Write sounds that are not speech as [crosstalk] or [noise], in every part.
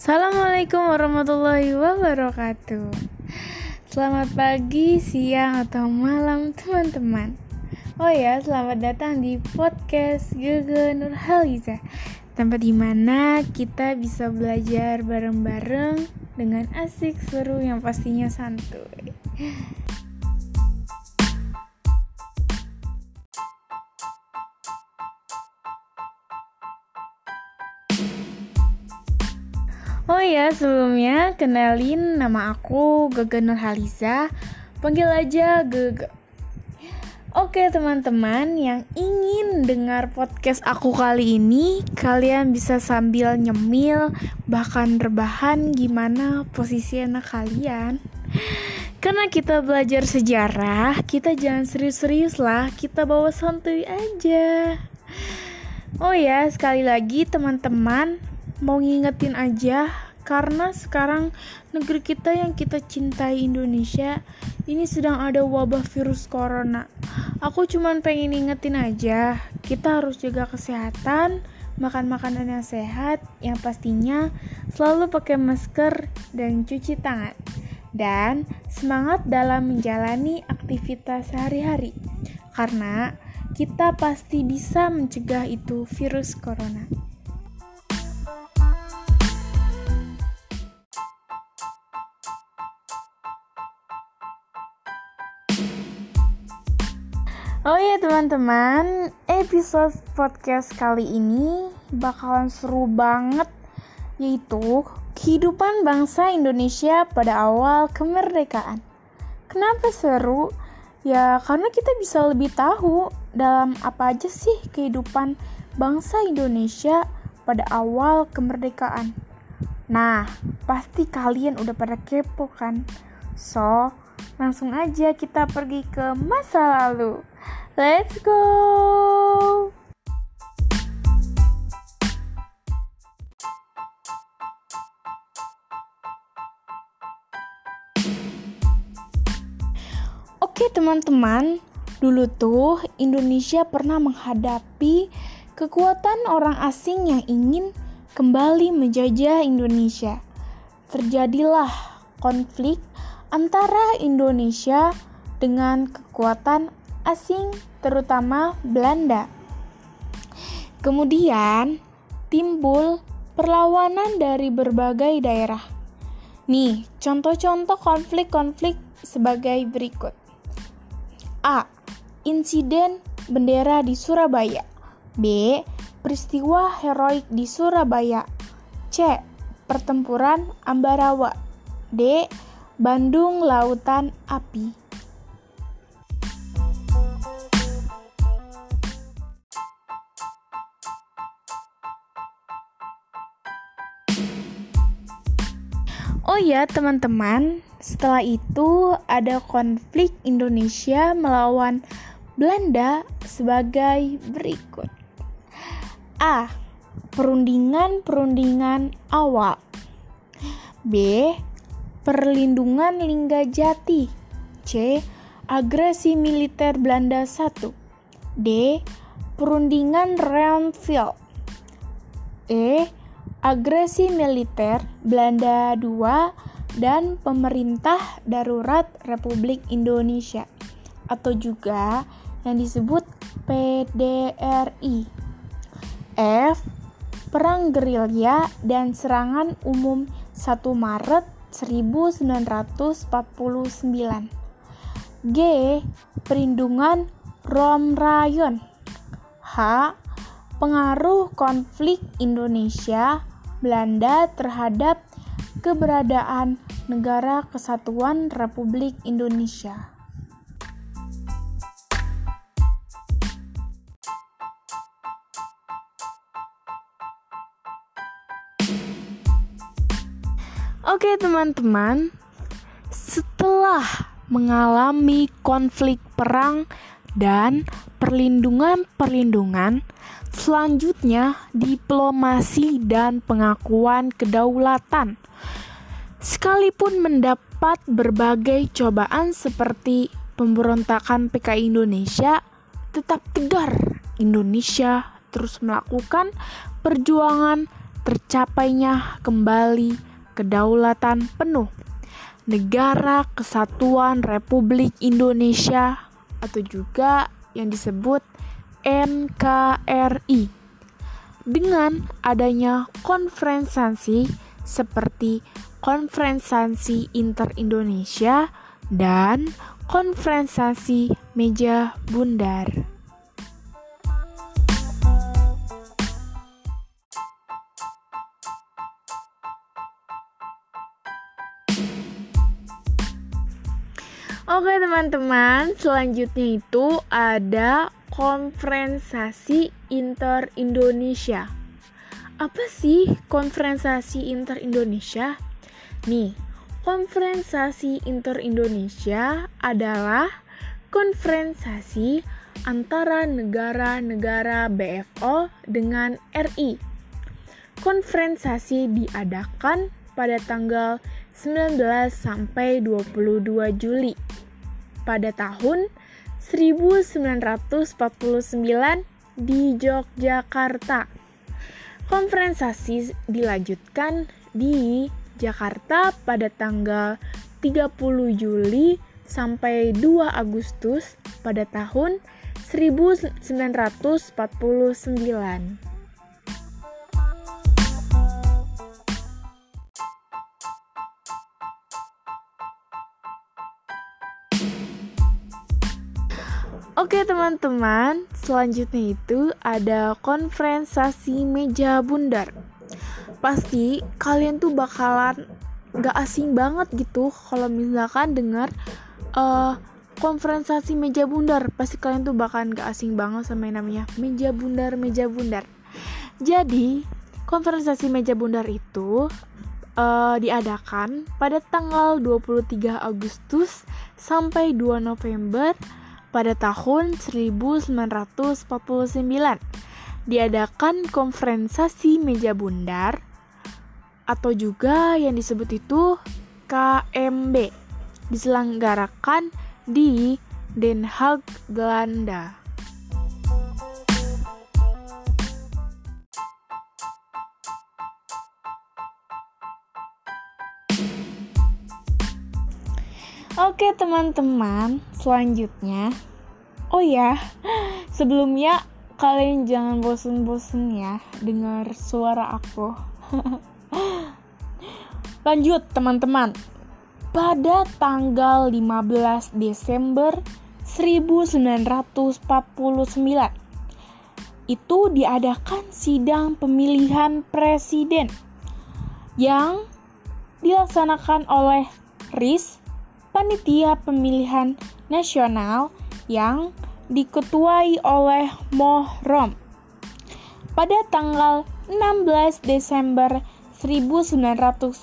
Assalamualaikum warahmatullahi wabarakatuh. Selamat pagi, siang, atau malam teman-teman. Oh ya, selamat datang di podcast Gege Nurhaliza Tempat di mana kita bisa belajar bareng-bareng Dengan asik, seru, yang pastinya santuy Oh ya, sebelumnya kenalin nama aku Gege Nurhaliza. Panggil aja Gege. Oke teman-teman yang ingin dengar podcast aku kali ini Kalian bisa sambil nyemil bahkan rebahan gimana posisi anak kalian Karena kita belajar sejarah kita jangan serius-serius lah Kita bawa santuy aja Oh ya sekali lagi teman-teman mau ngingetin aja karena sekarang negeri kita yang kita cintai Indonesia ini sedang ada wabah virus corona. Aku cuman pengen ingetin aja, kita harus jaga kesehatan, makan makanan yang sehat, yang pastinya selalu pakai masker dan cuci tangan. Dan semangat dalam menjalani aktivitas sehari-hari. Karena kita pasti bisa mencegah itu virus corona. Oh ya teman-teman, episode podcast kali ini bakalan seru banget yaitu kehidupan bangsa Indonesia pada awal kemerdekaan. Kenapa seru? Ya karena kita bisa lebih tahu dalam apa aja sih kehidupan bangsa Indonesia pada awal kemerdekaan. Nah, pasti kalian udah pada kepo kan? So, langsung aja kita pergi ke masa lalu. Let's go! Oke teman-teman, dulu tuh Indonesia pernah menghadapi kekuatan orang asing yang ingin kembali menjajah Indonesia. Terjadilah konflik antara Indonesia dengan kekuatan asing, terutama Belanda. Kemudian timbul perlawanan dari berbagai daerah. Nih, contoh-contoh konflik-konflik sebagai berikut. A. Insiden bendera di Surabaya. B. Peristiwa heroik di Surabaya. C. Pertempuran Ambarawa. D. Bandung Lautan Api. Oh ya teman-teman, setelah itu ada konflik Indonesia melawan Belanda sebagai berikut. A. Perundingan-perundingan awal. B. Perlindungan Linggajati. C. Agresi militer Belanda 1. D. Perundingan Renville. E agresi militer Belanda II dan pemerintah darurat Republik Indonesia atau juga yang disebut PDRI. F. Perang gerilya dan serangan umum 1 Maret 1949. G. Perlindungan Rom Rayon. H. Pengaruh konflik Indonesia Belanda terhadap keberadaan Negara Kesatuan Republik Indonesia. Oke, teman-teman, setelah mengalami konflik perang dan perlindungan-perlindungan, selanjutnya diplomasi dan pengakuan kedaulatan. Sekalipun mendapat berbagai cobaan seperti pemberontakan PKI Indonesia, tetap tegar Indonesia terus melakukan perjuangan tercapainya kembali kedaulatan penuh negara kesatuan Republik Indonesia atau juga yang disebut NKRI dengan adanya konferensi seperti konferensi inter-Indonesia dan konferensi meja bundar. Oke teman-teman, selanjutnya itu ada konferensi inter-Indonesia. Apa sih konferensi inter-Indonesia? Nih, konferensi inter-Indonesia adalah konferensi antara negara-negara BFO dengan RI. Konferensi diadakan pada tanggal 19 sampai 22 Juli pada tahun 1949 di Yogyakarta. Konferensi dilanjutkan di Jakarta pada tanggal 30 Juli sampai 2 Agustus pada tahun 1949. Oke teman-teman, selanjutnya itu ada konferensi meja bundar. Pasti kalian tuh bakalan gak asing banget gitu kalau misalkan dengar uh, konferensi meja bundar. Pasti kalian tuh bakalan gak asing banget sama yang namanya meja bundar, meja bundar. Jadi, konferensi meja bundar itu uh, diadakan pada tanggal 23 Agustus sampai 2 November pada tahun 1949 diadakan konferensi meja bundar atau juga yang disebut itu KMB diselenggarakan di Den Haag, Belanda. Oke teman-teman, selanjutnya Oh ya, [gasps] sebelumnya kalian jangan bosen-bosen ya dengar suara aku. [laughs] Lanjut teman-teman. Pada tanggal 15 Desember 1949 itu diadakan sidang pemilihan presiden yang dilaksanakan oleh RIS panitia pemilihan nasional yang diketuai oleh Mohrom. Pada tanggal 16 Desember 1949,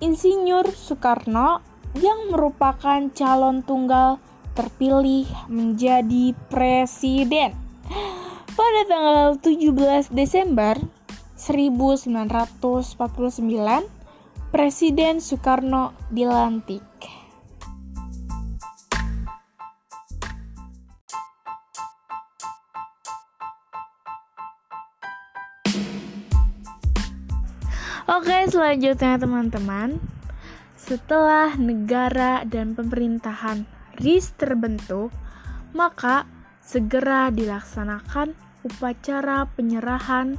Insinyur Soekarno yang merupakan calon tunggal terpilih menjadi presiden. Pada tanggal 17 Desember 1949, Presiden Soekarno dilantik. Oke, selanjutnya teman-teman. Setelah negara dan pemerintahan RIS terbentuk, maka segera dilaksanakan upacara penyerahan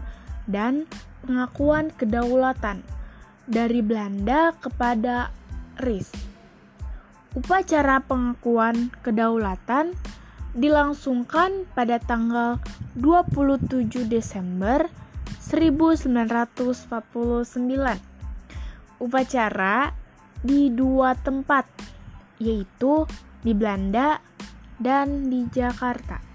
dan pengakuan kedaulatan dari Belanda kepada RIS. Upacara pengakuan kedaulatan dilangsungkan pada tanggal 27 Desember 1949. Upacara di dua tempat, yaitu di Belanda dan di Jakarta.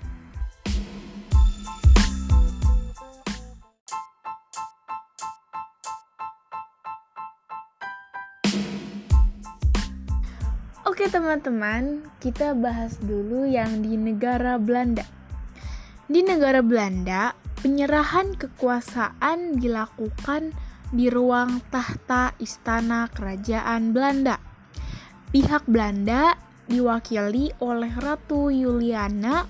Oke teman-teman, kita bahas dulu yang di negara Belanda. Di negara Belanda, penyerahan kekuasaan dilakukan di ruang tahta istana kerajaan Belanda. Pihak Belanda diwakili oleh Ratu Juliana,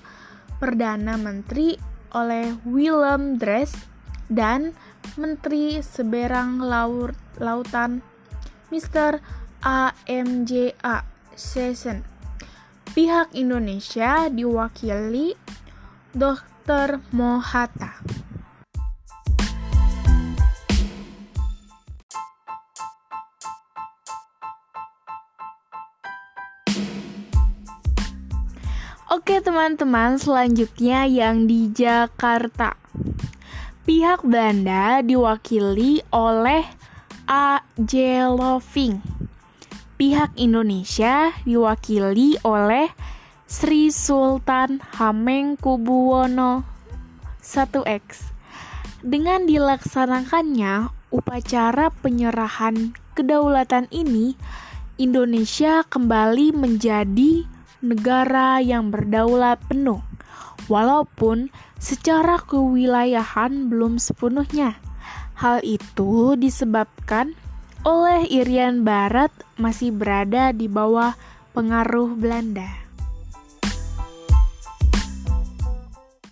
Perdana Menteri oleh Willem Drees, dan Menteri Seberang Laut Lautan Mr. AMJA Session. Pihak Indonesia diwakili Dr. Mohata. Oke teman-teman, selanjutnya yang di Jakarta. Pihak Belanda diwakili oleh A. J. Loving. Pihak Indonesia diwakili oleh Sri Sultan Hamengkubuwono 1X. Dengan dilaksanakannya upacara penyerahan kedaulatan ini, Indonesia kembali menjadi negara yang berdaulat penuh, walaupun secara kewilayahan belum sepenuhnya. Hal itu disebabkan oleh Irian Barat masih berada di bawah pengaruh Belanda.